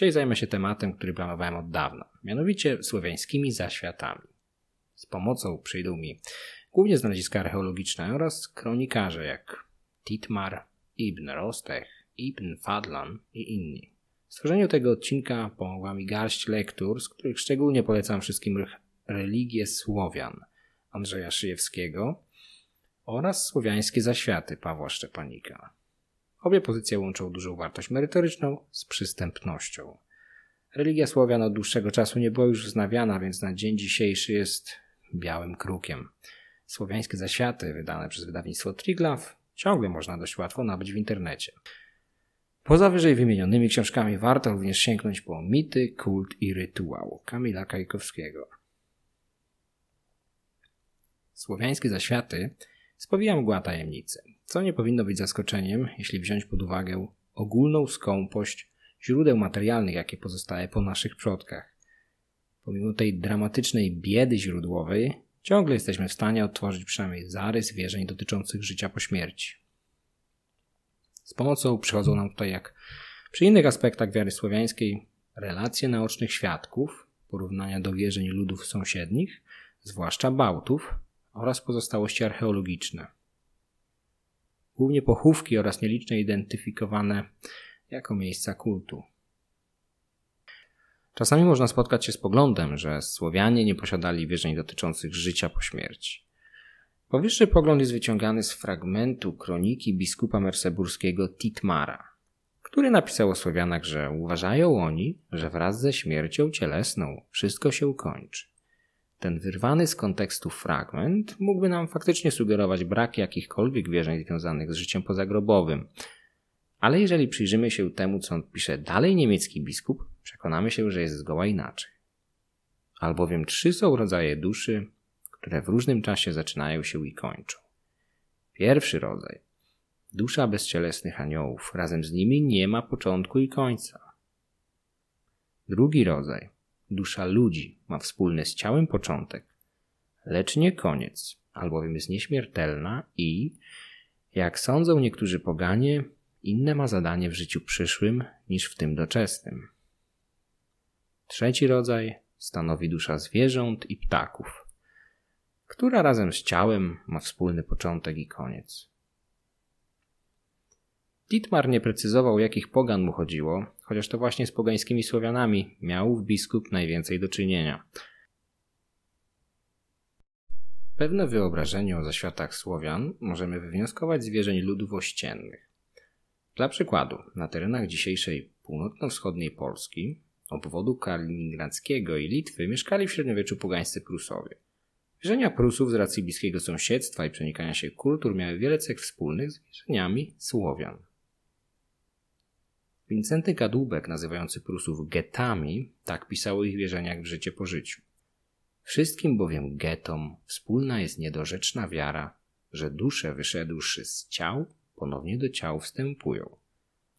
Dzisiaj zajmę się tematem, który planowałem od dawna, mianowicie słowiańskimi zaświatami. Z pomocą przyjdą mi głównie znaleziska archeologiczne oraz kronikarze jak Titmar, Ibn Rostech, Ibn Fadlan i inni. W stworzeniu tego odcinka pomogła mi garść lektur, z których szczególnie polecam wszystkim religię Słowian Andrzeja Szyjewskiego oraz słowiańskie zaświaty Pawła Szczepanika. Obie pozycje łączą dużą wartość merytoryczną z przystępnością. Religia Słowian od dłuższego czasu nie była już wznawiana, więc na dzień dzisiejszy jest białym krukiem. Słowiańskie zaświaty, wydane przez wydawnictwo Triglav, ciągle można dość łatwo nabyć w internecie. Poza wyżej wymienionymi książkami warto również sięgnąć po Mity, Kult i Rytuał Kamila Kajkowskiego. Słowiańskie zaświaty spowija mgła tajemnicy, co nie powinno być zaskoczeniem, jeśli wziąć pod uwagę ogólną skąpość źródeł materialnych, jakie pozostaje po naszych przodkach. Pomimo tej dramatycznej biedy źródłowej, ciągle jesteśmy w stanie odtworzyć przynajmniej zarys wierzeń dotyczących życia po śmierci. Z pomocą przychodzą nam tutaj, jak przy innych aspektach wiary słowiańskiej, relacje naocznych świadków, porównania do wierzeń ludów sąsiednich, zwłaszcza Bałtów, oraz pozostałości archeologiczne. Głównie pochówki oraz nieliczne identyfikowane jako miejsca kultu. Czasami można spotkać się z poglądem, że Słowianie nie posiadali wierzeń dotyczących życia po śmierci. Powyższy pogląd jest wyciągany z fragmentu kroniki biskupa merseburskiego Titmara, który napisał o Słowianach, że uważają oni, że wraz ze śmiercią cielesną wszystko się kończy. Ten wyrwany z kontekstu fragment mógłby nam faktycznie sugerować brak jakichkolwiek wierzeń związanych z życiem pozagrobowym. Ale jeżeli przyjrzymy się temu, co pisze dalej niemiecki biskup, przekonamy się, że jest zgoła inaczej. Albowiem trzy są rodzaje duszy, które w różnym czasie zaczynają się i kończą. Pierwszy rodzaj dusza bezcielesnych aniołów, razem z nimi nie ma początku i końca. Drugi rodzaj dusza ludzi ma wspólny z ciałem początek, lecz nie koniec, albowiem jest nieśmiertelna i, jak sądzą niektórzy poganie, inne ma zadanie w życiu przyszłym niż w tym doczesnym. Trzeci rodzaj stanowi dusza zwierząt i ptaków, która razem z ciałem ma wspólny początek i koniec. Dietmar nie precyzował, jakich pogan mu chodziło, chociaż to właśnie z pogańskimi Słowianami miał w biskup najwięcej do czynienia. Pewne wyobrażenie o zaświatach Słowian możemy wywnioskować z wierzeń ludów ościennych. Dla przykładu, na terenach dzisiejszej północno-wschodniej Polski, obwodu kaliningradzkiego i Litwy mieszkali w średniowieczu pogańscy Prusowie. Wierzenia Prusów z racji bliskiego sąsiedztwa i przenikania się kultur miały wiele cech wspólnych z wierzeniami Słowian. Wincenty Kadłubek, nazywający Prusów getami, tak pisał o ich wierzeniach w życie po życiu. Wszystkim bowiem getom wspólna jest niedorzeczna wiara, że dusze wyszedłszy z ciał ponownie do ciał wstępują,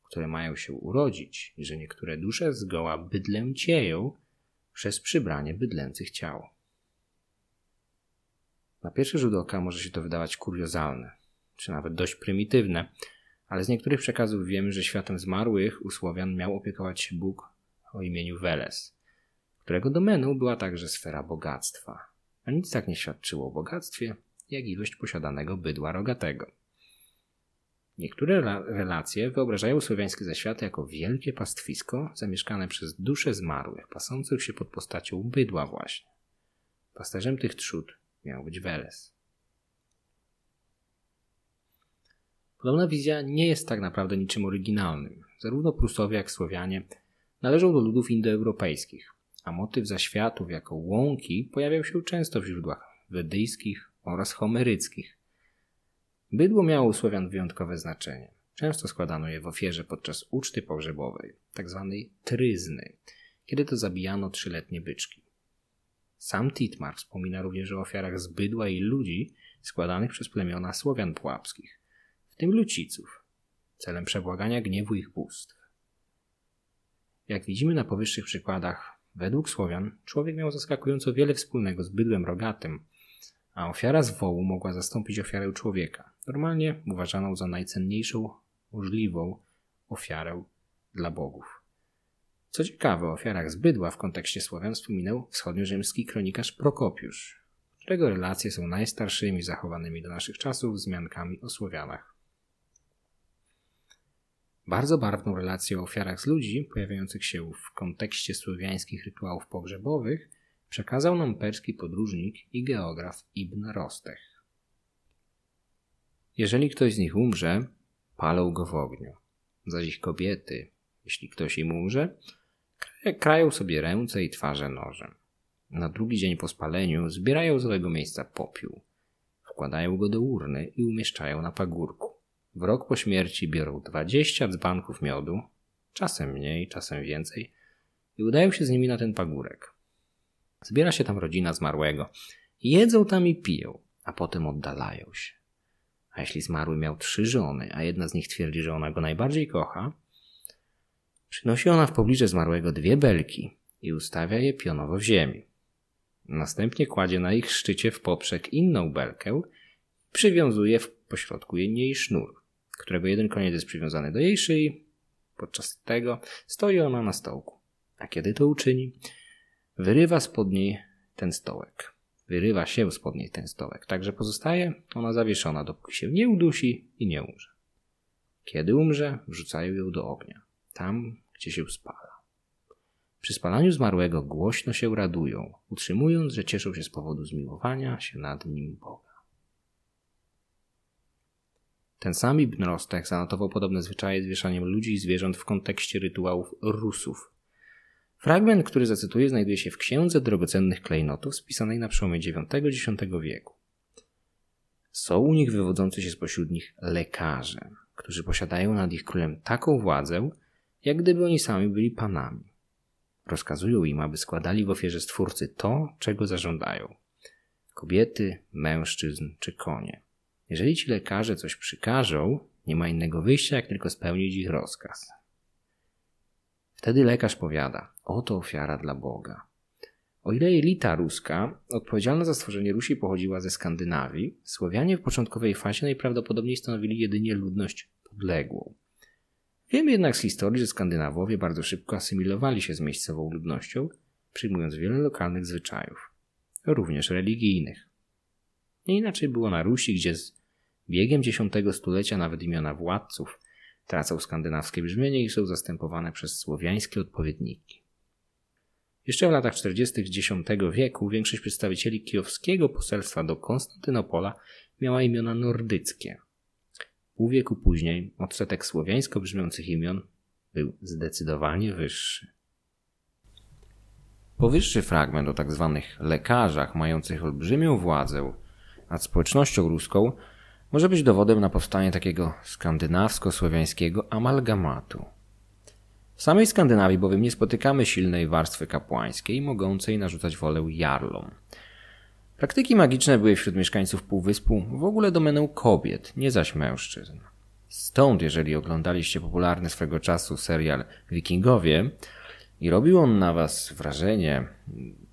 które mają się urodzić i że niektóre dusze zgoła bydlęcieją przez przybranie bydlęcych ciał. Na pierwszy rzut oka może się to wydawać kuriozalne, czy nawet dość prymitywne, ale z niektórych przekazów wiemy, że światem zmarłych u Słowian miał opiekować się Bóg o imieniu Weles, którego domeną była także sfera bogactwa. A nic tak nie świadczyło o bogactwie, jak ilość posiadanego bydła rogatego. Niektóre relacje wyobrażają słowiańskie zaświaty jako wielkie pastwisko zamieszkane przez dusze zmarłych, pasących się pod postacią bydła właśnie. Pasterzem tych trzód miał być Weles. Podobna wizja nie jest tak naprawdę niczym oryginalnym. Zarówno Prusowie, jak Słowianie należą do ludów indoeuropejskich, a motyw zaświatów jako łąki pojawiał się często w źródłach wedyjskich oraz homeryckich. Bydło miało u Słowian wyjątkowe znaczenie. Często składano je w ofierze podczas uczty pogrzebowej, tzw. Tak tryzny, kiedy to zabijano trzyletnie byczki. Sam Titmar wspomina również o ofiarach z bydła i ludzi składanych przez plemiona Słowian pułapskich tym luciców, celem przebłagania gniewu ich bóstw. Jak widzimy na powyższych przykładach, według Słowian człowiek miał zaskakująco wiele wspólnego z bydłem rogatym, a ofiara z wołu mogła zastąpić ofiarę człowieka, normalnie uważaną za najcenniejszą możliwą ofiarę dla bogów. Co ciekawe, o ofiarach z bydła w kontekście Słowian wspominał wschodniorzymski kronikarz Prokopiusz, którego relacje są najstarszymi zachowanymi do naszych czasów wzmiankami o Słowianach. Bardzo barwną relację o ofiarach z ludzi, pojawiających się w kontekście słowiańskich rytuałów pogrzebowych, przekazał nam perski podróżnik i geograf Ibn Rostech. Jeżeli ktoś z nich umrze, palą go w ogniu. Zaś ich kobiety, jeśli ktoś im umrze, krają sobie ręce i twarze nożem. Na drugi dzień po spaleniu zbierają z owego miejsca popiół. Wkładają go do urny i umieszczają na pagórku. W rok po śmierci biorą 20 dzbanków miodu, czasem mniej, czasem więcej, i udają się z nimi na ten pagórek. Zbiera się tam rodzina zmarłego. Jedzą tam i piją, a potem oddalają się. A jeśli zmarły miał trzy żony, a jedna z nich twierdzi, że ona go najbardziej kocha, przynosi ona w pobliże zmarłego dwie belki i ustawia je pionowo w ziemi. Następnie kładzie na ich szczycie w poprzek inną belkę i przywiązuje w pośrodku jej sznur, którego jeden koniec jest przywiązany do jej szyi. Podczas tego stoi ona na stołku. A kiedy to uczyni, wyrywa spod niej ten stołek. Wyrywa się spod niej ten stołek, także pozostaje ona zawieszona, dopóki się nie udusi i nie umrze. Kiedy umrze, wrzucają ją do ognia, tam, gdzie się spala. Przy spalaniu zmarłego głośno się radują, utrzymując, że cieszą się z powodu zmiłowania się nad nim Boga. Ten sam Ibn Rostek zanotował podobne zwyczaje z wieszaniem ludzi i zwierząt w kontekście rytuałów Rusów. Fragment, który zacytuję, znajduje się w Księdze Drogocennych Klejnotów spisanej na przełomie IX-X wieku. Są u nich wywodzący się spośród nich lekarze, którzy posiadają nad ich królem taką władzę, jak gdyby oni sami byli panami. Rozkazują im, aby składali w ofierze Stwórcy to, czego zażądają. Kobiety, mężczyzn czy konie. Jeżeli ci lekarze coś przykażą, nie ma innego wyjścia, jak tylko spełnić ich rozkaz. Wtedy lekarz powiada: Oto ofiara dla Boga. O ile elita ruska, odpowiedzialna za stworzenie Rusi, pochodziła ze Skandynawii, Słowianie w początkowej fazie najprawdopodobniej stanowili jedynie ludność podległą. Wiemy jednak z historii, że Skandynawowie bardzo szybko asymilowali się z miejscową ludnością, przyjmując wiele lokalnych zwyczajów, również religijnych. Nie inaczej było na Rusi, gdzie z biegiem X stulecia nawet imiona władców tracą skandynawskie brzmienie i są zastępowane przez słowiańskie odpowiedniki. Jeszcze w latach 40. X wieku większość przedstawicieli kijowskiego poselstwa do Konstantynopola miała imiona nordyckie – Pół wieku później odsetek słowiańsko brzmiących imion był zdecydowanie wyższy. Powyższy fragment o tzw. Tak lekarzach mających olbrzymią władzę nad społecznością ruską może być dowodem na powstanie takiego skandynawsko-słowiańskiego amalgamatu. W samej Skandynawii bowiem nie spotykamy silnej warstwy kapłańskiej mogącej narzucać wolę jarlom. Praktyki magiczne były wśród mieszkańców Półwyspu w ogóle domeną kobiet, nie zaś mężczyzn. Stąd, jeżeli oglądaliście popularny swego czasu serial Wikingowie i robił on na was wrażenie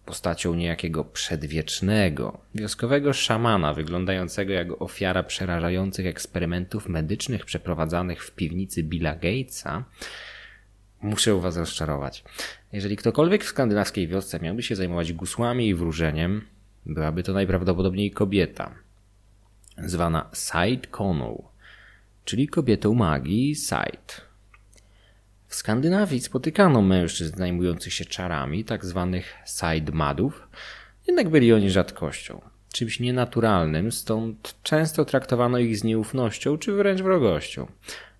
postacią niejakiego przedwiecznego, wioskowego szamana wyglądającego jak ofiara przerażających eksperymentów medycznych przeprowadzanych w piwnicy Billa Gatesa, muszę was rozczarować. Jeżeli ktokolwiek w skandynawskiej wiosce miałby się zajmować gusłami i wróżeniem, Byłaby to najprawdopodobniej kobieta, zwana Side Koną, czyli kobietą magii Side. W Skandynawii spotykano mężczyzn zajmujących się czarami, tak zwanych side madów, jednak byli oni rzadkością, czymś nienaturalnym, stąd często traktowano ich z nieufnością czy wręcz wrogością.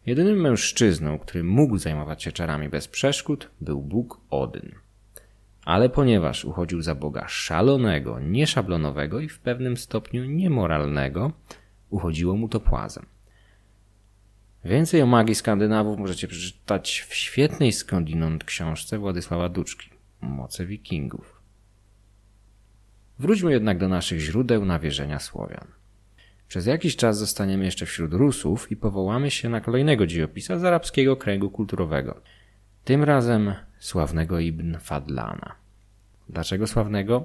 Jedynym mężczyzną, który mógł zajmować się czarami bez przeszkód, był Bóg Odyn ale ponieważ uchodził za Boga szalonego, nieszablonowego i w pewnym stopniu niemoralnego, uchodziło mu to płazem. Więcej o magii Skandynawów możecie przeczytać w świetnej skądinąd książce Władysława Duczki Moce Wikingów. Wróćmy jednak do naszych źródeł nawierzenia Słowian. Przez jakiś czas zostaniemy jeszcze wśród Rusów i powołamy się na kolejnego dziejopisa z arabskiego kręgu kulturowego. Tym razem sławnego Ibn Fadlana. Dlaczego sławnego?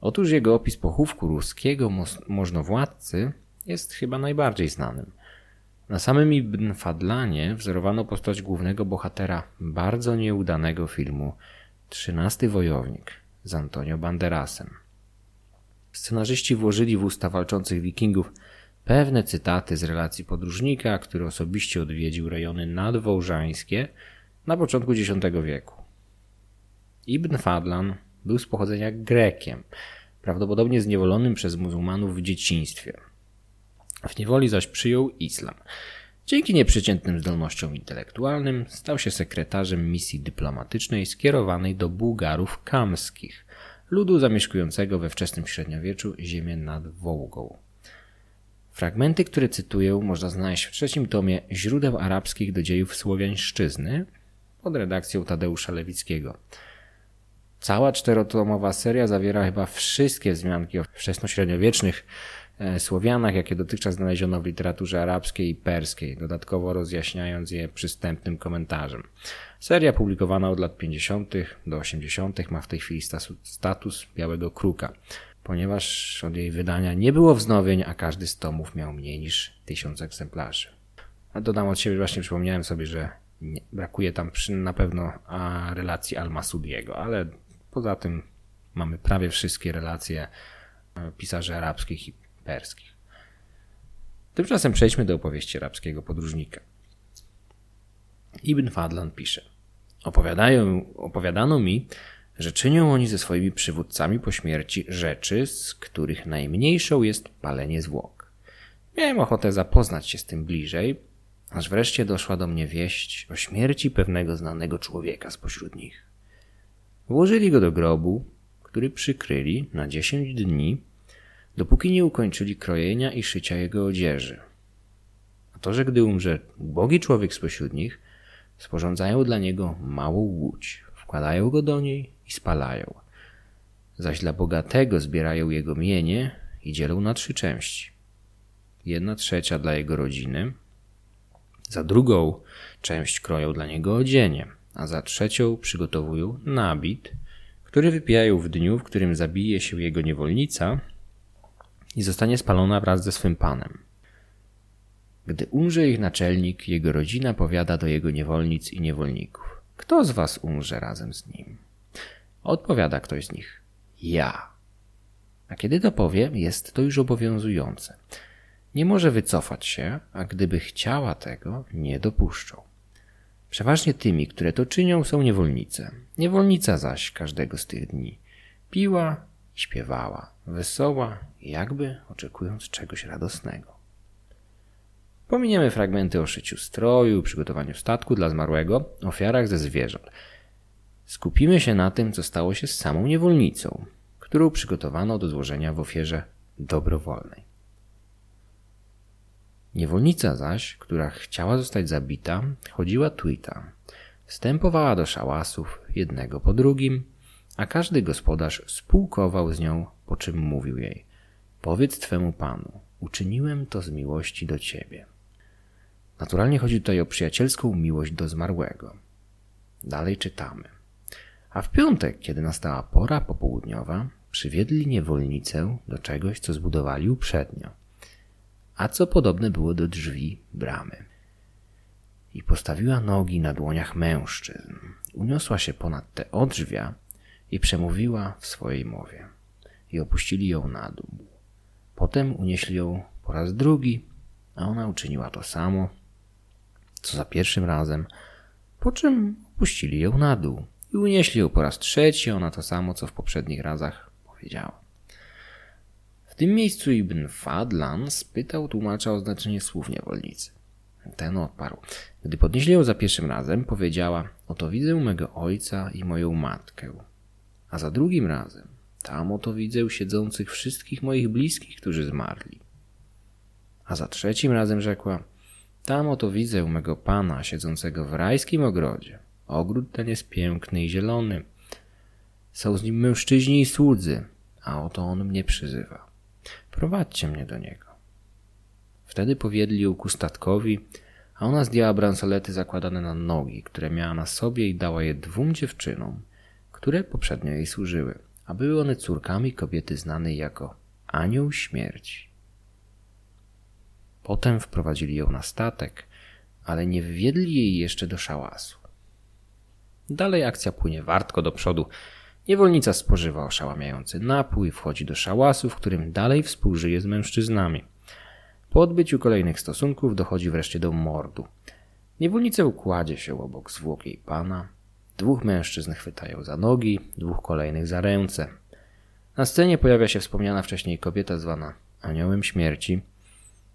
Otóż jego opis pochówku ruskiego możnowładcy jest chyba najbardziej znanym. Na samym Ibn Fadlanie wzorowano postać głównego bohatera bardzo nieudanego filmu Trzynasty Wojownik z Antonio Banderasem. Scenarzyści włożyli w usta walczących wikingów pewne cytaty z relacji podróżnika, który osobiście odwiedził rejony nadwołżańskie na początku X wieku. Ibn Fadlan był z pochodzenia Grekiem, prawdopodobnie zniewolonym przez muzułmanów w dzieciństwie. W niewoli zaś przyjął islam. Dzięki nieprzeciętnym zdolnościom intelektualnym stał się sekretarzem misji dyplomatycznej skierowanej do Bułgarów kamskich, ludu zamieszkującego we wczesnym średniowieczu ziemię nad Wołgą. Fragmenty, które cytuję, można znaleźć w trzecim tomie źródeł arabskich do dziejów Słowiańszczyzny pod redakcją Tadeusza Lewickiego. Cała czterotomowa seria zawiera chyba wszystkie wzmianki o wczesnośredniowiecznych Słowianach, jakie dotychczas znaleziono w literaturze arabskiej i perskiej, dodatkowo rozjaśniając je przystępnym komentarzem. Seria publikowana od lat 50. do 80. ma w tej chwili status białego kruka, ponieważ od jej wydania nie było wznowień, a każdy z tomów miał mniej niż tysiąc egzemplarzy. A dodam od siebie, właśnie przypomniałem sobie, że nie, brakuje tam przy, na pewno a, relacji Al-Masudiego, ale poza tym mamy prawie wszystkie relacje e, pisarzy arabskich perskich. Tymczasem przejdźmy do opowieści arabskiego podróżnika. Ibn Fadlan pisze: Opowiadają, opowiadano mi, że czynią oni ze swoimi przywódcami po śmierci rzeczy, z których najmniejszą jest palenie zwłok. Miałem ochotę zapoznać się z tym bliżej, aż wreszcie doszła do mnie wieść o śmierci pewnego znanego człowieka spośród nich. Włożyli go do grobu, który przykryli na dziesięć dni, dopóki nie ukończyli krojenia i szycia jego odzieży. A to, że gdy umrze ubogi człowiek spośród nich, sporządzają dla niego małą łódź, wkładają go do niej i spalają. Zaś dla bogatego zbierają jego mienie i dzielą na trzy części. Jedna trzecia dla jego rodziny, za drugą część kroją dla niego odzienie, a za trzecią przygotowują nabit, który wypijają w dniu, w którym zabije się jego niewolnica i zostanie spalona wraz ze swym panem. Gdy umrze ich naczelnik, jego rodzina powiada do jego niewolnic i niewolników: Kto z was umrze razem z nim? Odpowiada ktoś z nich: Ja. A kiedy to powie, jest to już obowiązujące. Nie może wycofać się, a gdyby chciała tego, nie dopuszczą. Przeważnie tymi, które to czynią, są niewolnice. Niewolnica zaś każdego z tych dni piła śpiewała, wesoła, jakby oczekując czegoś radosnego. Pominiemy fragmenty o szyciu stroju, przygotowaniu statku dla zmarłego, ofiarach ze zwierząt. Skupimy się na tym, co stało się z samą niewolnicą, którą przygotowano do złożenia w ofierze dobrowolnej. Niewolnica zaś, która chciała zostać zabita, chodziła tweeta. Wstępowała do szałasów jednego po drugim, a każdy gospodarz spółkował z nią, po czym mówił jej: Powiedz twemu panu, uczyniłem to z miłości do ciebie. Naturalnie chodzi tutaj o przyjacielską miłość do zmarłego. Dalej czytamy. A w piątek, kiedy nastała pora popołudniowa, przywiedli niewolnicę do czegoś, co zbudowali uprzednio a co podobne było do drzwi bramy. I postawiła nogi na dłoniach mężczyzn, uniosła się ponad te odrzwia i przemówiła w swojej mowie. I opuścili ją na dół. Potem unieśli ją po raz drugi, a ona uczyniła to samo, co za pierwszym razem, po czym opuścili ją na dół i unieśli ją po raz trzeci, ona to samo, co w poprzednich razach powiedziała. W tym miejscu Ibn Fadlan spytał tłumacza o znaczenie słów niewolnicy. Ten odparł. Gdy podnieśli ją za pierwszym razem, powiedziała: Oto widzę mego ojca i moją matkę. A za drugim razem, tam oto widzę siedzących wszystkich moich bliskich, którzy zmarli. A za trzecim razem rzekła: Tam oto widzę mego pana siedzącego w rajskim ogrodzie. Ogród ten jest piękny i zielony. Są z nim mężczyźni i słudzy, a oto on mnie przyzywa. Prowadźcie mnie do niego. Wtedy powiedzieli ją ku statkowi, a ona zdjęła bransolety zakładane na nogi, które miała na sobie i dała je dwóm dziewczynom, które poprzednio jej służyły, a były one córkami kobiety znanej jako Anioł Śmierci. Potem wprowadzili ją na statek, ale nie wywiedli jej jeszcze do szałasu. Dalej akcja płynie wartko do przodu. Niewolnica spożywa oszałamiający napój, wchodzi do szałasu, w którym dalej współżyje z mężczyznami. Po odbyciu kolejnych stosunków dochodzi wreszcie do mordu. Niewolnica układzie się obok zwłok jej pana. Dwóch mężczyzn chwytają za nogi, dwóch kolejnych za ręce. Na scenie pojawia się wspomniana wcześniej kobieta zwana aniołem śmierci,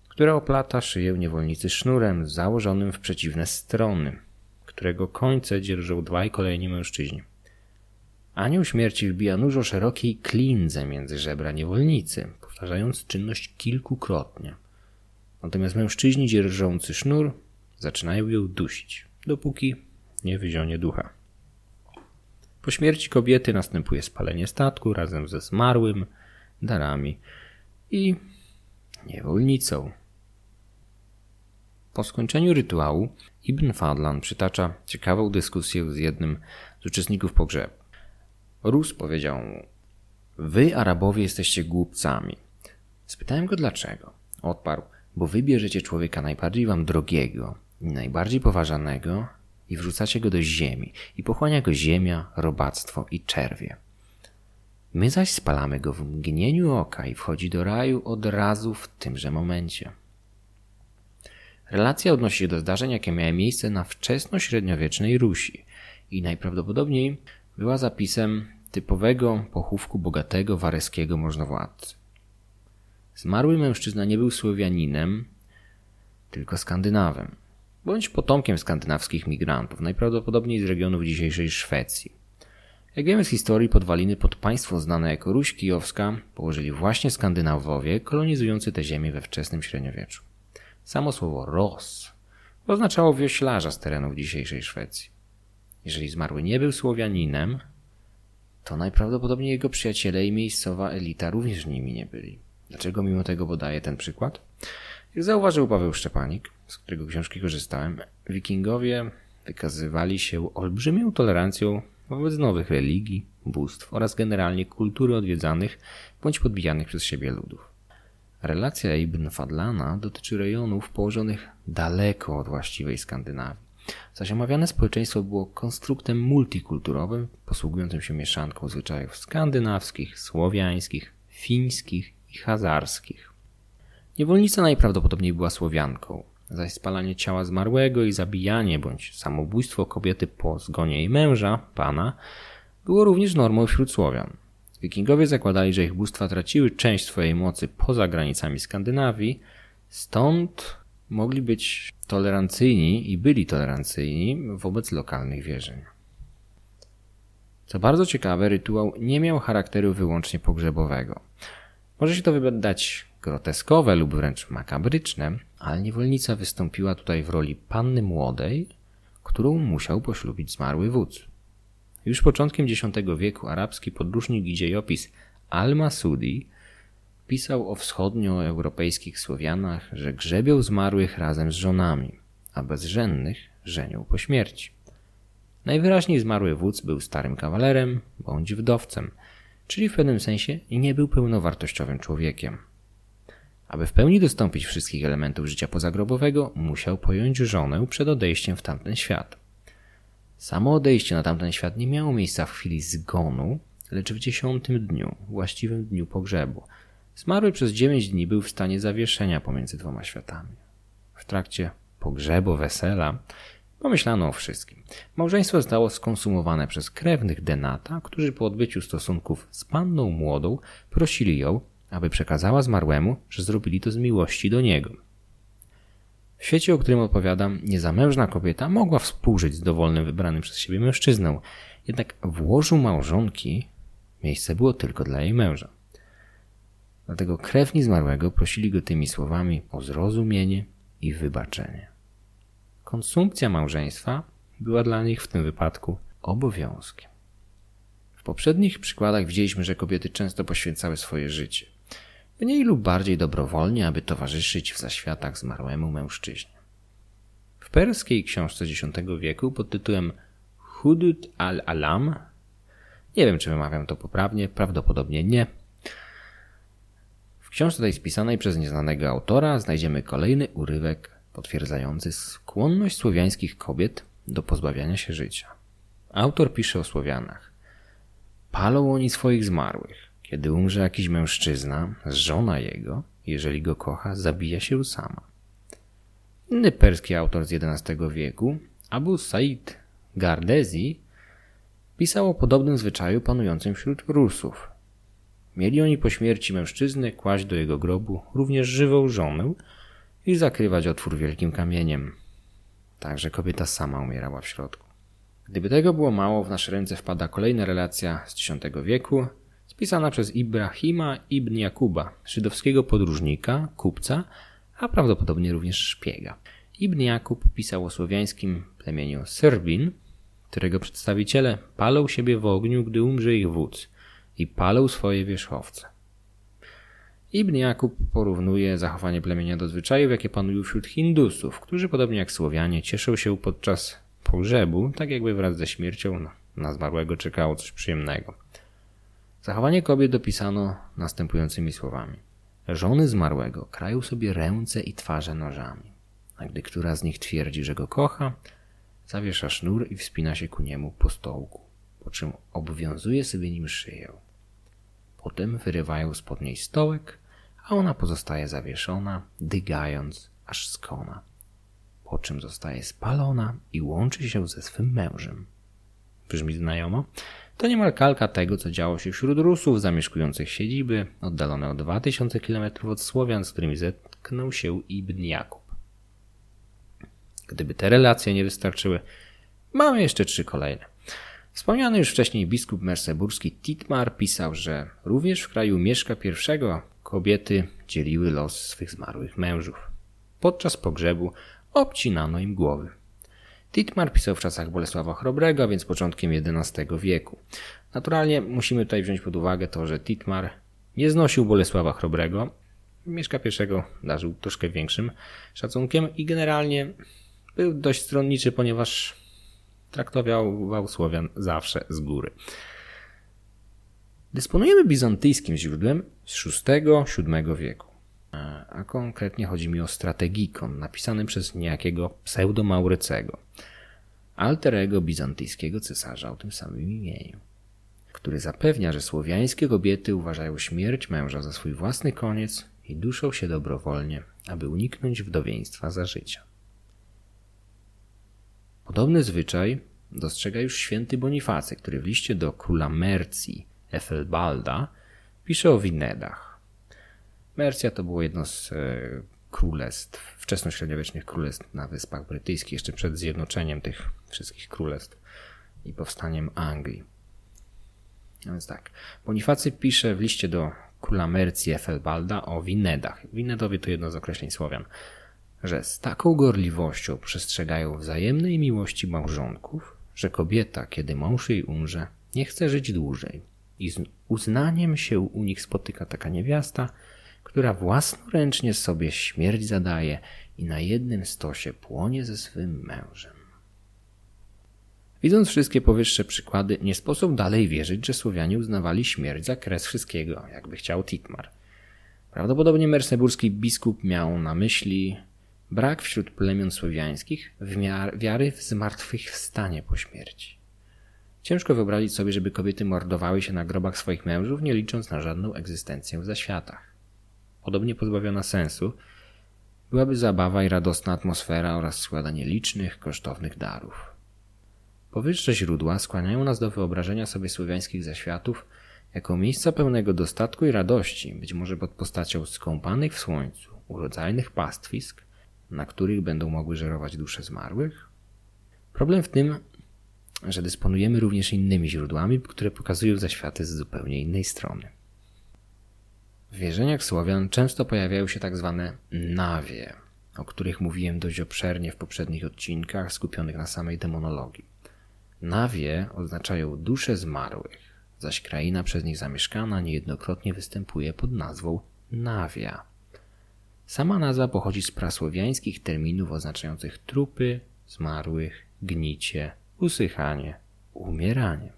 która oplata szyję niewolnicy sznurem założonym w przeciwne strony, którego końce dzierżą dwaj kolejni mężczyźni. Anioł śmierci wbija dużo szerokiej klindze między żebra niewolnicy, powtarzając czynność kilkukrotnie. Natomiast mężczyźni dzierżący sznur zaczynają ją dusić, dopóki nie wyzionie ducha. Po śmierci kobiety następuje spalenie statku razem ze zmarłym, darami i niewolnicą. Po skończeniu rytuału Ibn Fadlan przytacza ciekawą dyskusję z jednym z uczestników pogrzebu. Rus powiedział mu: Wy, Arabowie, jesteście głupcami. Spytałem go dlaczego. Odparł: Bo wy bierzecie człowieka najbardziej wam drogiego i najbardziej poważanego i wrzucacie go do ziemi i pochłania go ziemia, robactwo i czerwie. My zaś spalamy go w mgnieniu oka i wchodzi do raju od razu w tymże momencie. Relacja odnosi się do zdarzeń, jakie miały miejsce na wczesno-średniowiecznej Rusi i najprawdopodobniej była zapisem typowego pochówku bogatego wareskiego możnowładcy. Zmarły mężczyzna nie był Słowianinem, tylko Skandynawem, bądź potomkiem skandynawskich migrantów, najprawdopodobniej z regionów dzisiejszej Szwecji. Jak wiemy z historii, podwaliny pod państwo znane jako Ruś Kijowska położyli właśnie Skandynawowie kolonizujący te ziemię we wczesnym średniowieczu. Samo słowo Ros oznaczało wioślarza z terenów dzisiejszej Szwecji. Jeżeli zmarły nie był Słowianinem, to najprawdopodobniej jego przyjaciele i miejscowa elita również nimi nie byli. Dlaczego mimo tego podaję ten przykład? Jak zauważył Paweł Szczepanik, z którego książki korzystałem, wikingowie wykazywali się olbrzymią tolerancją wobec nowych religii, bóstw oraz generalnie kultury odwiedzanych bądź podbijanych przez siebie ludów. Relacja Ibn Fadlana dotyczy rejonów położonych daleko od właściwej Skandynawii. Zaś omawiane społeczeństwo było konstruktem multikulturowym, posługującym się mieszanką zwyczajów skandynawskich, słowiańskich, fińskich i hazarskich. Niewolnica najprawdopodobniej była Słowianką, zaś spalanie ciała zmarłego i zabijanie bądź samobójstwo kobiety po zgonie jej męża, pana, było również normą wśród Słowian. Wikingowie zakładali, że ich bóstwa traciły część swojej mocy poza granicami Skandynawii, stąd mogli być tolerancyjni i byli tolerancyjni wobec lokalnych wierzeń. Co bardzo ciekawe, rytuał nie miał charakteru wyłącznie pogrzebowego. Może się to wydać groteskowe lub wręcz makabryczne, ale niewolnica wystąpiła tutaj w roli panny młodej, którą musiał poślubić zmarły wódz. Już początkiem X wieku arabski podróżnik i dziejopis Al-Masudi pisał o wschodnioeuropejskich Słowianach, że grzebią zmarłych razem z żonami, a bezżennych żenią po śmierci. Najwyraźniej zmarły wódz był starym kawalerem bądź wdowcem, czyli w pewnym sensie nie był pełnowartościowym człowiekiem. Aby w pełni dostąpić wszystkich elementów życia pozagrobowego, musiał pojąć żonę przed odejściem w tamten świat. Samo odejście na tamten świat nie miało miejsca w chwili zgonu, lecz w dziesiątym dniu, właściwym dniu pogrzebu. Zmarły przez dziewięć dni był w stanie zawieszenia pomiędzy dwoma światami. W trakcie pogrzebu, wesela, pomyślano o wszystkim. Małżeństwo zostało skonsumowane przez krewnych Denata, którzy po odbyciu stosunków z panną młodą prosili ją, aby przekazała zmarłemu, że zrobili to z miłości do niego. W świecie, o którym opowiadam, niezamężna kobieta mogła współżyć z dowolnym wybranym przez siebie mężczyzną, jednak w łożu małżonki miejsce było tylko dla jej męża. Dlatego krewni zmarłego prosili go tymi słowami o zrozumienie i wybaczenie. Konsumpcja małżeństwa była dla nich w tym wypadku obowiązkiem. W poprzednich przykładach widzieliśmy, że kobiety często poświęcały swoje życie mniej lub bardziej dobrowolnie, aby towarzyszyć w zaświatach zmarłemu mężczyźnie. W perskiej książce X wieku pod tytułem Hudud al-Alam, nie wiem czy wymawiam to poprawnie, prawdopodobnie nie, w książce tej spisanej przez nieznanego autora znajdziemy kolejny urywek potwierdzający skłonność słowiańskich kobiet do pozbawiania się życia. Autor pisze o Słowianach. Palą oni swoich zmarłych. Kiedy umrze jakiś mężczyzna, żona jego, jeżeli go kocha, zabija się sama. Inny perski autor z XI wieku, Abu Said Gardezi, pisał o podobnym zwyczaju panującym wśród Rusów. Mieli oni po śmierci mężczyzny kłaść do jego grobu również żywą żonę i zakrywać otwór wielkim kamieniem. Także kobieta sama umierała w środku. Gdyby tego było mało, w nasze ręce wpada kolejna relacja z X wieku, spisana przez Ibrahima ibn Jakuba, żydowskiego podróżnika, kupca, a prawdopodobnie również szpiega. Ibn Jakub pisał o słowiańskim plemieniu Serbin, którego przedstawiciele palą siebie w ogniu, gdy umrze ich wódz i palą swoje wierzchowce. Ibn Jakub porównuje zachowanie plemienia do zwyczajów, jakie panują wśród Hindusów, którzy podobnie jak Słowianie cieszą się podczas pogrzebu, tak jakby wraz ze śmiercią na zmarłego czekało coś przyjemnego. Zachowanie kobiet dopisano następującymi słowami. Żony zmarłego krają sobie ręce i twarze nożami, a gdy która z nich twierdzi, że go kocha, zawiesza sznur i wspina się ku niemu po stołku, po czym obwiązuje sobie nim szyję. Potem wyrywają spod niej stołek, a ona pozostaje zawieszona, dygając, aż skona. Po czym zostaje spalona i łączy się ze swym mężem. Brzmi znajomo? To niemal kalka tego, co działo się wśród Rusów zamieszkujących siedziby, oddalone o 2000 km od Słowian, z którymi zetknął się Ibn Jakub. Gdyby te relacje nie wystarczyły, mamy jeszcze trzy kolejne. Wspomniany już wcześniej biskup merseburski Titmar pisał, że również w kraju Mieszka I kobiety dzieliły los swych zmarłych mężów. Podczas pogrzebu obcinano im głowy. Titmar pisał w czasach Bolesława Chrobrego, więc początkiem XI wieku. Naturalnie musimy tutaj wziąć pod uwagę to, że Titmar nie znosił Bolesława Chrobrego. Mieszka I darzył troszkę większym szacunkiem i generalnie był dość stronniczy, ponieważ traktował Słowian zawsze z góry. Dysponujemy bizantyjskim źródłem z VI-VII wieku. A konkretnie chodzi mi o strategikon, napisany przez niejakiego pseudo-Maurycego, alterego bizantyjskiego cesarza o tym samym imieniu, który zapewnia, że słowiańskie kobiety uważają śmierć męża za swój własny koniec i duszą się dobrowolnie, aby uniknąć wdowieństwa za życia. Podobny zwyczaj dostrzega już święty Bonifacy, który w liście do króla Mercji, Efelbalda, pisze o Winedach. Mercja to było jedno z e, królestw, wczesnośredniowiecznych królestw na Wyspach Brytyjskich, jeszcze przed zjednoczeniem tych wszystkich królestw i powstaniem Anglii. No więc tak, Bonifacy pisze w liście do króla Mercji Efelbalda o Winedach. Winedowie to jedno z określeń Słowian że z taką gorliwością przestrzegają wzajemnej miłości małżonków, że kobieta, kiedy mąż jej umrze, nie chce żyć dłużej. I z uznaniem się u nich spotyka taka niewiasta, która własnoręcznie sobie śmierć zadaje i na jednym stosie płonie ze swym mężem. Widząc wszystkie powyższe przykłady, nie sposób dalej wierzyć, że Słowianie uznawali śmierć za kres wszystkiego, jakby chciał Titmar. Prawdopodobnie merseburski biskup miał na myśli Brak wśród plemion słowiańskich wiary w zmartwychwstanie po śmierci. Ciężko wyobrazić sobie, żeby kobiety mordowały się na grobach swoich mężów, nie licząc na żadną egzystencję w zaświatach. Podobnie pozbawiona sensu byłaby zabawa i radosna atmosfera oraz składanie licznych, kosztownych darów. Powyższe źródła skłaniają nas do wyobrażenia sobie słowiańskich zaświatów jako miejsca pełnego dostatku i radości, być może pod postacią skąpanych w słońcu, urodzajnych pastwisk, na których będą mogły żerować dusze zmarłych? Problem w tym, że dysponujemy również innymi źródłami, które pokazują zaświaty z zupełnie innej strony. W wierzeniach Słowian często pojawiają się tak zwane nawie, o których mówiłem dość obszernie w poprzednich odcinkach skupionych na samej demonologii. Nawie oznaczają dusze zmarłych, zaś kraina przez nich zamieszkana niejednokrotnie występuje pod nazwą Nawia. Sama nazwa pochodzi z prasłowiańskich terminów oznaczających trupy, zmarłych, gnicie, usychanie, umieranie.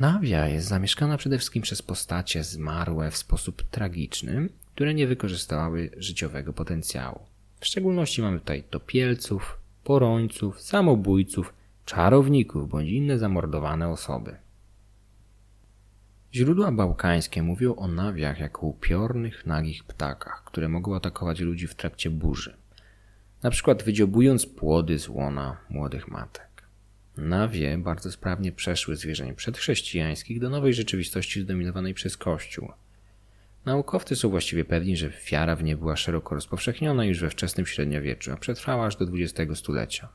Nawia jest zamieszkana przede wszystkim przez postacie zmarłe w sposób tragiczny, które nie wykorzystały życiowego potencjału. W szczególności mamy tutaj topielców, porońców, samobójców, czarowników bądź inne zamordowane osoby. Źródła bałkańskie mówią o nawiach jako upiornych, nagich ptakach, które mogą atakować ludzi w trakcie burzy, na przykład wydziobując płody z łona młodych matek. Nawie bardzo sprawnie przeszły zwierzeń przedchrześcijańskich do nowej rzeczywistości zdominowanej przez Kościół. Naukowcy są właściwie pewni, że wiara w nie była szeroko rozpowszechniona już we wczesnym średniowieczu, a przetrwała aż do XX stulecia.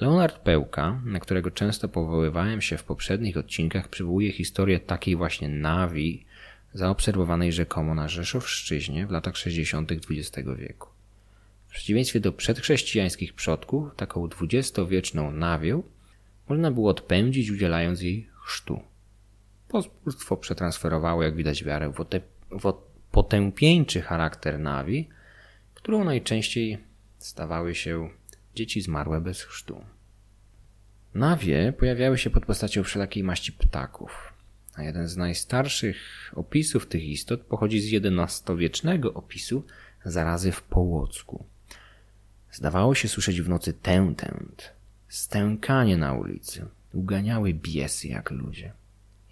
Leonard Pełka, na którego często powoływałem się w poprzednich odcinkach, przywołuje historię takiej właśnie nawi zaobserwowanej rzekomo na Rzeszowszczyźnie w latach 60. XX wieku. W przeciwieństwie do przedchrześcijańskich przodków, taką dwudziestowieczną nawię można było odpędzić udzielając jej chrztu. Pospólstwo przetransferowało, jak widać, wiarę w, w potępieńczy charakter nawi, którą najczęściej stawały się dzieci zmarłe bez chrztu. Nawie pojawiały się pod postacią wszelakiej maści ptaków, a jeden z najstarszych opisów tych istot pochodzi z XI-wiecznego opisu zarazy w Połocku. Zdawało się słyszeć w nocy tętęt, stękanie na ulicy. Uganiały biesy jak ludzie.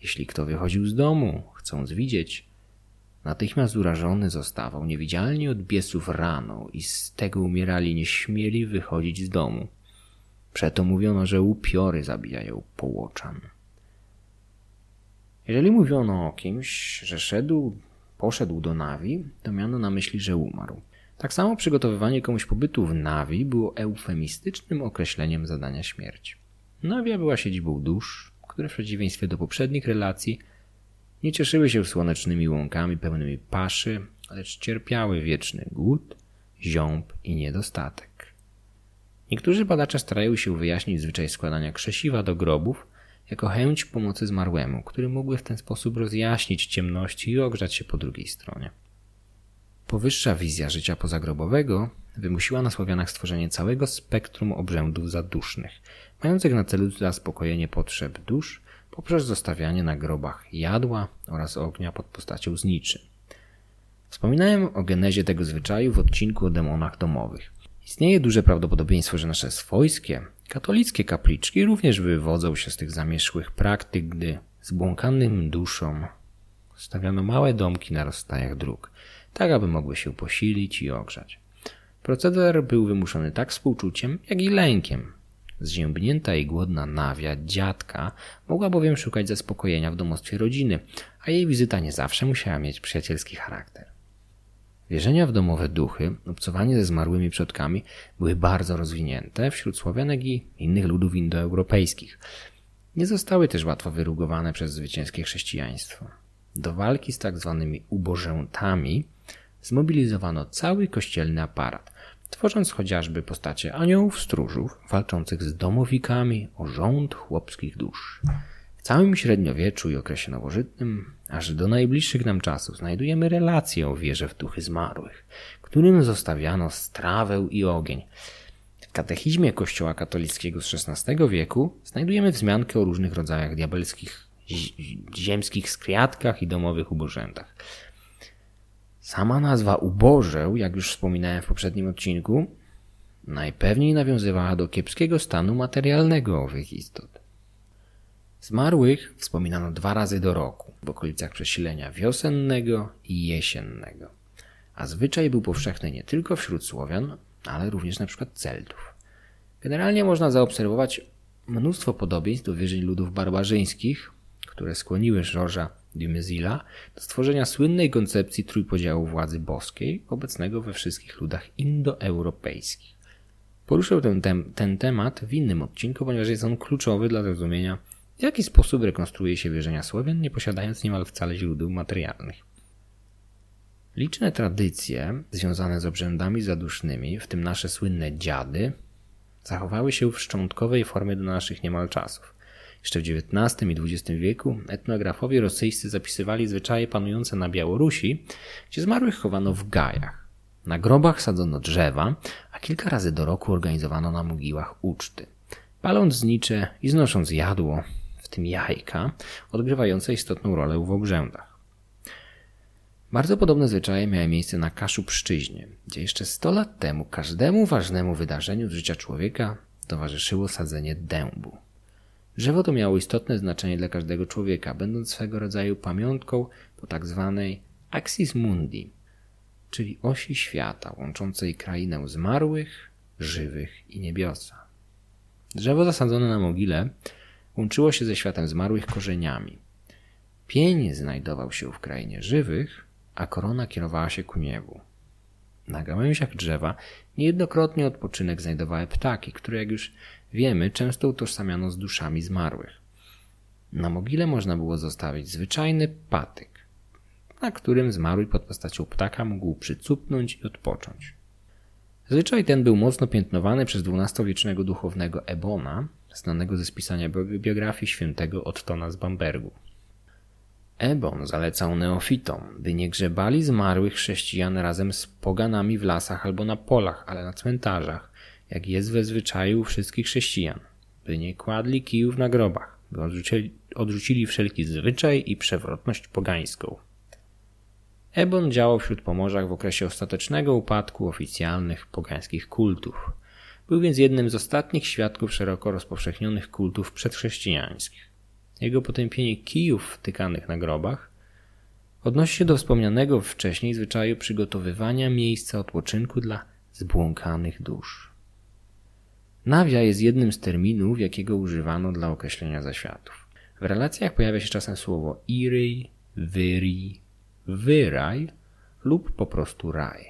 Jeśli kto wychodził z domu, chcąc widzieć, natychmiast urażony zostawał niewidzialnie od biesów rano i z tego umierali nie śmieli wychodzić z domu. Przeto mówiono, że upiory zabijają połoczan. Jeżeli mówiono o kimś, że szedł, poszedł do Nawi, to miano na myśli, że umarł. Tak samo przygotowywanie komuś pobytu w Nawi było eufemistycznym określeniem zadania śmierci. Nawia była siedzibą dusz, które w przeciwieństwie do poprzednich relacji nie cieszyły się słonecznymi łąkami pełnymi paszy, lecz cierpiały wieczny głód, ziąb i niedostatek. Niektórzy badacze starają się wyjaśnić zwyczaj składania krzesiwa do grobów jako chęć pomocy zmarłemu, który mógłby w ten sposób rozjaśnić ciemności i ogrzać się po drugiej stronie. Powyższa wizja życia pozagrobowego wymusiła na Słowianach stworzenie całego spektrum obrzędów zadusznych, mających na celu zaspokojenie potrzeb dusz poprzez zostawianie na grobach jadła oraz ognia pod postacią zniczy. Wspominałem o genezie tego zwyczaju w odcinku o demonach domowych. Istnieje duże prawdopodobieństwo, że nasze swojskie, katolickie kapliczki również wywodzą się z tych zamieszłych praktyk, gdy zbłąkanym duszom stawiano małe domki na rozstajach dróg, tak aby mogły się posilić i ogrzać. Proceder był wymuszony tak współczuciem, jak i lękiem. Zziębnięta i głodna nawia dziadka mogła bowiem szukać zaspokojenia w domostwie rodziny, a jej wizyta nie zawsze musiała mieć przyjacielski charakter. Wierzenia w domowe duchy, obcowanie ze zmarłymi przodkami były bardzo rozwinięte wśród Słowianek i innych ludów indoeuropejskich. Nie zostały też łatwo wyrugowane przez zwycięskie chrześcijaństwo. Do walki z tak zwanymi ubożętami zmobilizowano cały kościelny aparat, tworząc chociażby postacie aniołów stróżów walczących z domowikami o rząd chłopskich dusz. W całym średniowieczu i okresie nowożytnym, aż do najbliższych nam czasów, znajdujemy relacje o wierze w duchy zmarłych, którym zostawiano strawę i ogień. W katechizmie Kościoła katolickiego z XVI wieku znajdujemy wzmiankę o różnych rodzajach diabelskich ziemskich skwiatkach i domowych ubożętach. Sama nazwa ubożeł, jak już wspominałem w poprzednim odcinku, najpewniej nawiązywała do kiepskiego stanu materialnego owych istot. Zmarłych wspominano dwa razy do roku, w okolicach przesilenia wiosennego i jesiennego, a zwyczaj był powszechny nie tylko wśród Słowian, ale również przykład Celtów. Generalnie można zaobserwować mnóstwo podobieństw do wierzeń ludów barbarzyńskich, które skłoniły Georgesa Dumezila do stworzenia słynnej koncepcji trójpodziału władzy boskiej, obecnego we wszystkich ludach indoeuropejskich. Poruszę ten, tem ten temat w innym odcinku, ponieważ jest on kluczowy dla zrozumienia, w jaki sposób rekonstruuje się wierzenia Słowian, nie posiadając niemal wcale źródeł materialnych. Liczne tradycje związane z obrzędami zadusznymi, w tym nasze słynne dziady, zachowały się w szczątkowej formie do naszych niemal czasów. Jeszcze w XIX i XX wieku etnografowie rosyjscy zapisywali zwyczaje panujące na Białorusi, gdzie zmarłych chowano w gajach. Na grobach sadzono drzewa, a kilka razy do roku organizowano na mogiłach uczty. Paląc znicze i znosząc jadło, w tym jajka, odgrywające istotną rolę w obrzędach. Bardzo podobne zwyczaje miały miejsce na Kaszubszczyźnie, gdzie jeszcze 100 lat temu każdemu ważnemu wydarzeniu z życia człowieka towarzyszyło sadzenie dębu. Drzewo to miało istotne znaczenie dla każdego człowieka, będąc swego rodzaju pamiątką po tak zwanej axis mundi, czyli osi świata łączącej krainę zmarłych, żywych i niebiosa. Drzewo zasadzone na mogile łączyło się ze światem zmarłych korzeniami. Pień znajdował się w krainie żywych, a korona kierowała się ku niebu. Na gałęziach drzewa niejednokrotnie odpoczynek znajdowały ptaki, które, jak już wiemy, często utożsamiano z duszami zmarłych. Na mogile można było zostawić zwyczajny patyk, na którym zmarły pod postacią ptaka mógł przycupnąć i odpocząć. Zwyczaj ten był mocno piętnowany przez XII-wiecznego duchownego Ebona, znanego ze spisania biografii świętego Ottona z Bambergu. Ebon zalecał neofitom, by nie grzebali zmarłych chrześcijan razem z poganami w lasach albo na polach, ale na cmentarzach, jak jest we zwyczaju wszystkich chrześcijan, by nie kładli kijów na grobach, by odrzucili, odrzucili wszelki zwyczaj i przewrotność pogańską. Ebon działał wśród Pomorzach w okresie ostatecznego upadku oficjalnych pogańskich kultów. Był więc jednym z ostatnich świadków szeroko rozpowszechnionych kultów przedchrześcijańskich. Jego potępienie kijów wtykanych na grobach odnosi się do wspomnianego wcześniej zwyczaju przygotowywania miejsca odpoczynku dla zbłąkanych dusz. Nawia jest jednym z terminów, jakiego używano dla określenia zaświatów. W relacjach pojawia się czasem słowo iryj, wyri, wyraj lub po prostu raj.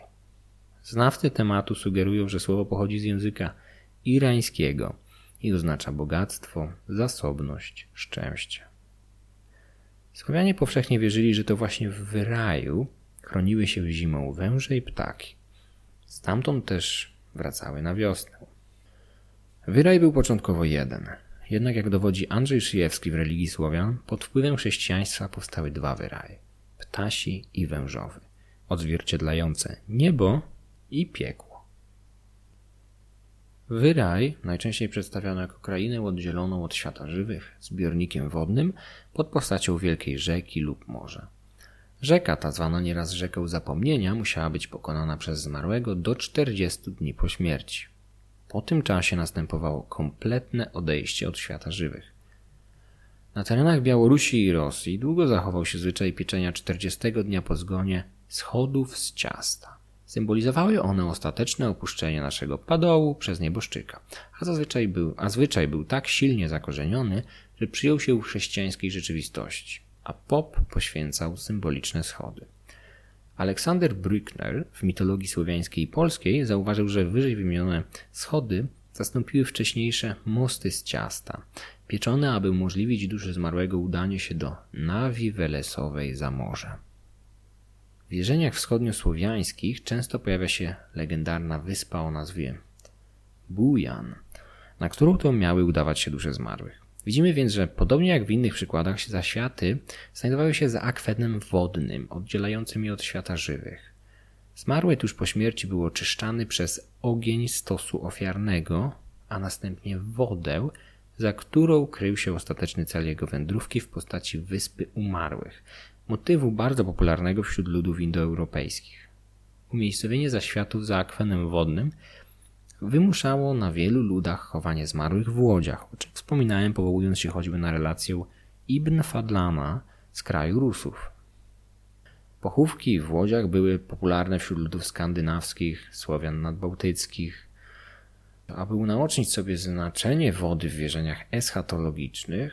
Znawcy tematu sugerują, że słowo pochodzi z języka irańskiego i oznacza bogactwo, zasobność, szczęście. Słowianie powszechnie wierzyli, że to właśnie w wyraju chroniły się zimą węże i ptaki. Stamtąd też wracały na wiosnę. Wyraj był początkowo jeden. Jednak jak dowodzi Andrzej Szyjewski w religii Słowian, pod wpływem chrześcijaństwa powstały dwa wyraje ptasi i wężowy, odzwierciedlające niebo i piekło. Wyraj najczęściej przedstawiano jako krainę oddzieloną od świata żywych, zbiornikiem wodnym pod postacią wielkiej rzeki lub morza. Rzeka ta, zwana nieraz rzeką zapomnienia, musiała być pokonana przez zmarłego do 40 dni po śmierci. Po tym czasie następowało kompletne odejście od świata żywych. Na terenach Białorusi i Rosji długo zachował się zwyczaj pieczenia 40 dnia po zgonie schodów z ciasta. Symbolizowały one ostateczne opuszczenie naszego padołu przez nieboszczyka, a, zazwyczaj był, a zwyczaj był tak silnie zakorzeniony, że przyjął się w chrześcijańskiej rzeczywistości, a pop poświęcał symboliczne schody. Aleksander Brückner w mitologii słowiańskiej i polskiej zauważył, że wyżej wymienione schody zastąpiły wcześniejsze mosty z ciasta, pieczone, aby umożliwić duszy zmarłego udanie się do Nawi Welesowej za morze. W wierzeniach wschodniosłowiańskich często pojawia się legendarna wyspa o nazwie Bujan, na którą to miały udawać się dusze zmarłych. Widzimy więc, że podobnie jak w innych przykładach, zaświaty znajdowały się za akwenem wodnym, oddzielającym je od świata żywych. Zmarły tuż po śmierci był oczyszczany przez ogień stosu ofiarnego, a następnie wodę, za którą krył się ostateczny cel jego wędrówki w postaci Wyspy Umarłych, motywu bardzo popularnego wśród ludów indoeuropejskich. Umiejscowienie zaświatów za akwenem wodnym wymuszało na wielu ludach chowanie zmarłych w łodziach, o czym wspominałem powołując się choćby na relację Ibn Fadlana z kraju Rusów. Pochówki w łodziach były popularne wśród ludów skandynawskich, Słowian nadbałtyckich, aby unaocznić sobie znaczenie wody w wierzeniach eschatologicznych,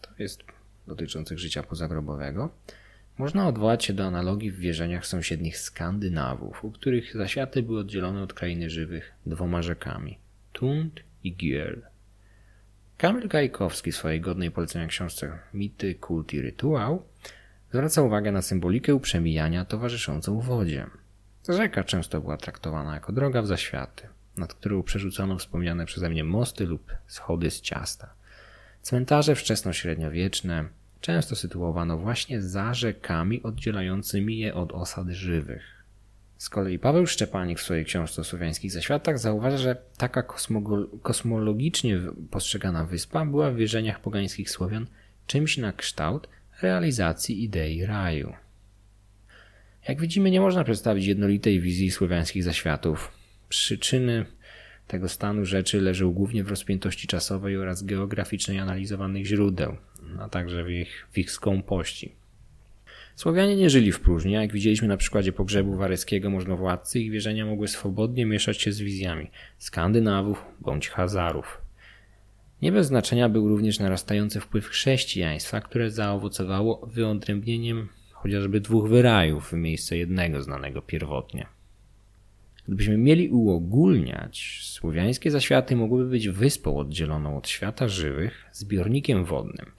to jest dotyczących życia pozagrobowego, można odwołać się do analogii w wierzeniach sąsiednich Skandynawów, u których zaświaty były oddzielone od krainy żywych dwoma rzekami Tund i Gier. Kamil Gajkowski w swojej godnej polecenia książce Mity, kult i rytuał zwraca uwagę na symbolikę uprzemijania towarzyszącą wodzie. Rzeka często była traktowana jako droga w zaświaty nad którą przerzucono wspomniane przeze mnie mosty lub schody z ciasta. Cmentarze wczesnośredniowieczne często sytuowano właśnie za rzekami oddzielającymi je od osad żywych. Z kolei Paweł Szczepanik w swojej książce o słowiańskich zaświatach zauważa, że taka kosmologicznie postrzegana wyspa była w wierzeniach pogańskich Słowian czymś na kształt realizacji idei raju. Jak widzimy, nie można przedstawić jednolitej wizji słowiańskich zaświatów. Przyczyny tego stanu rzeczy leżą głównie w rozpiętości czasowej oraz geograficznej analizowanych źródeł, a także w ich, w ich skąpości. Słowianie nie żyli w próżni, jak widzieliśmy na przykładzie pogrzebu wareckiego możnowładcy, ich wierzenia mogły swobodnie mieszać się z wizjami Skandynawów bądź Hazarów. Nie bez znaczenia był również narastający wpływ chrześcijaństwa, które zaowocowało wyodrębnieniem chociażby dwóch wyrajów w miejsce jednego znanego pierwotnie. Gdybyśmy mieli uogólniać, słowiańskie zaświaty mogłyby być wyspą oddzieloną od świata żywych, zbiornikiem wodnym,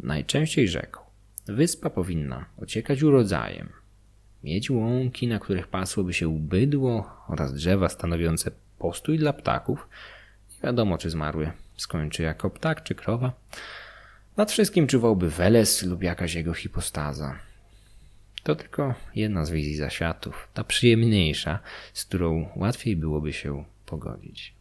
najczęściej rzeką. Wyspa powinna ociekać urodzajem, mieć łąki, na których pasłoby się bydło oraz drzewa stanowiące postój dla ptaków. Nie wiadomo, czy zmarły skończy jako ptak czy krowa. Nad wszystkim czuwałby Weles lub jakaś jego hipostaza. To tylko jedna z wizji zaświatów, ta przyjemniejsza, z którą łatwiej byłoby się pogodzić.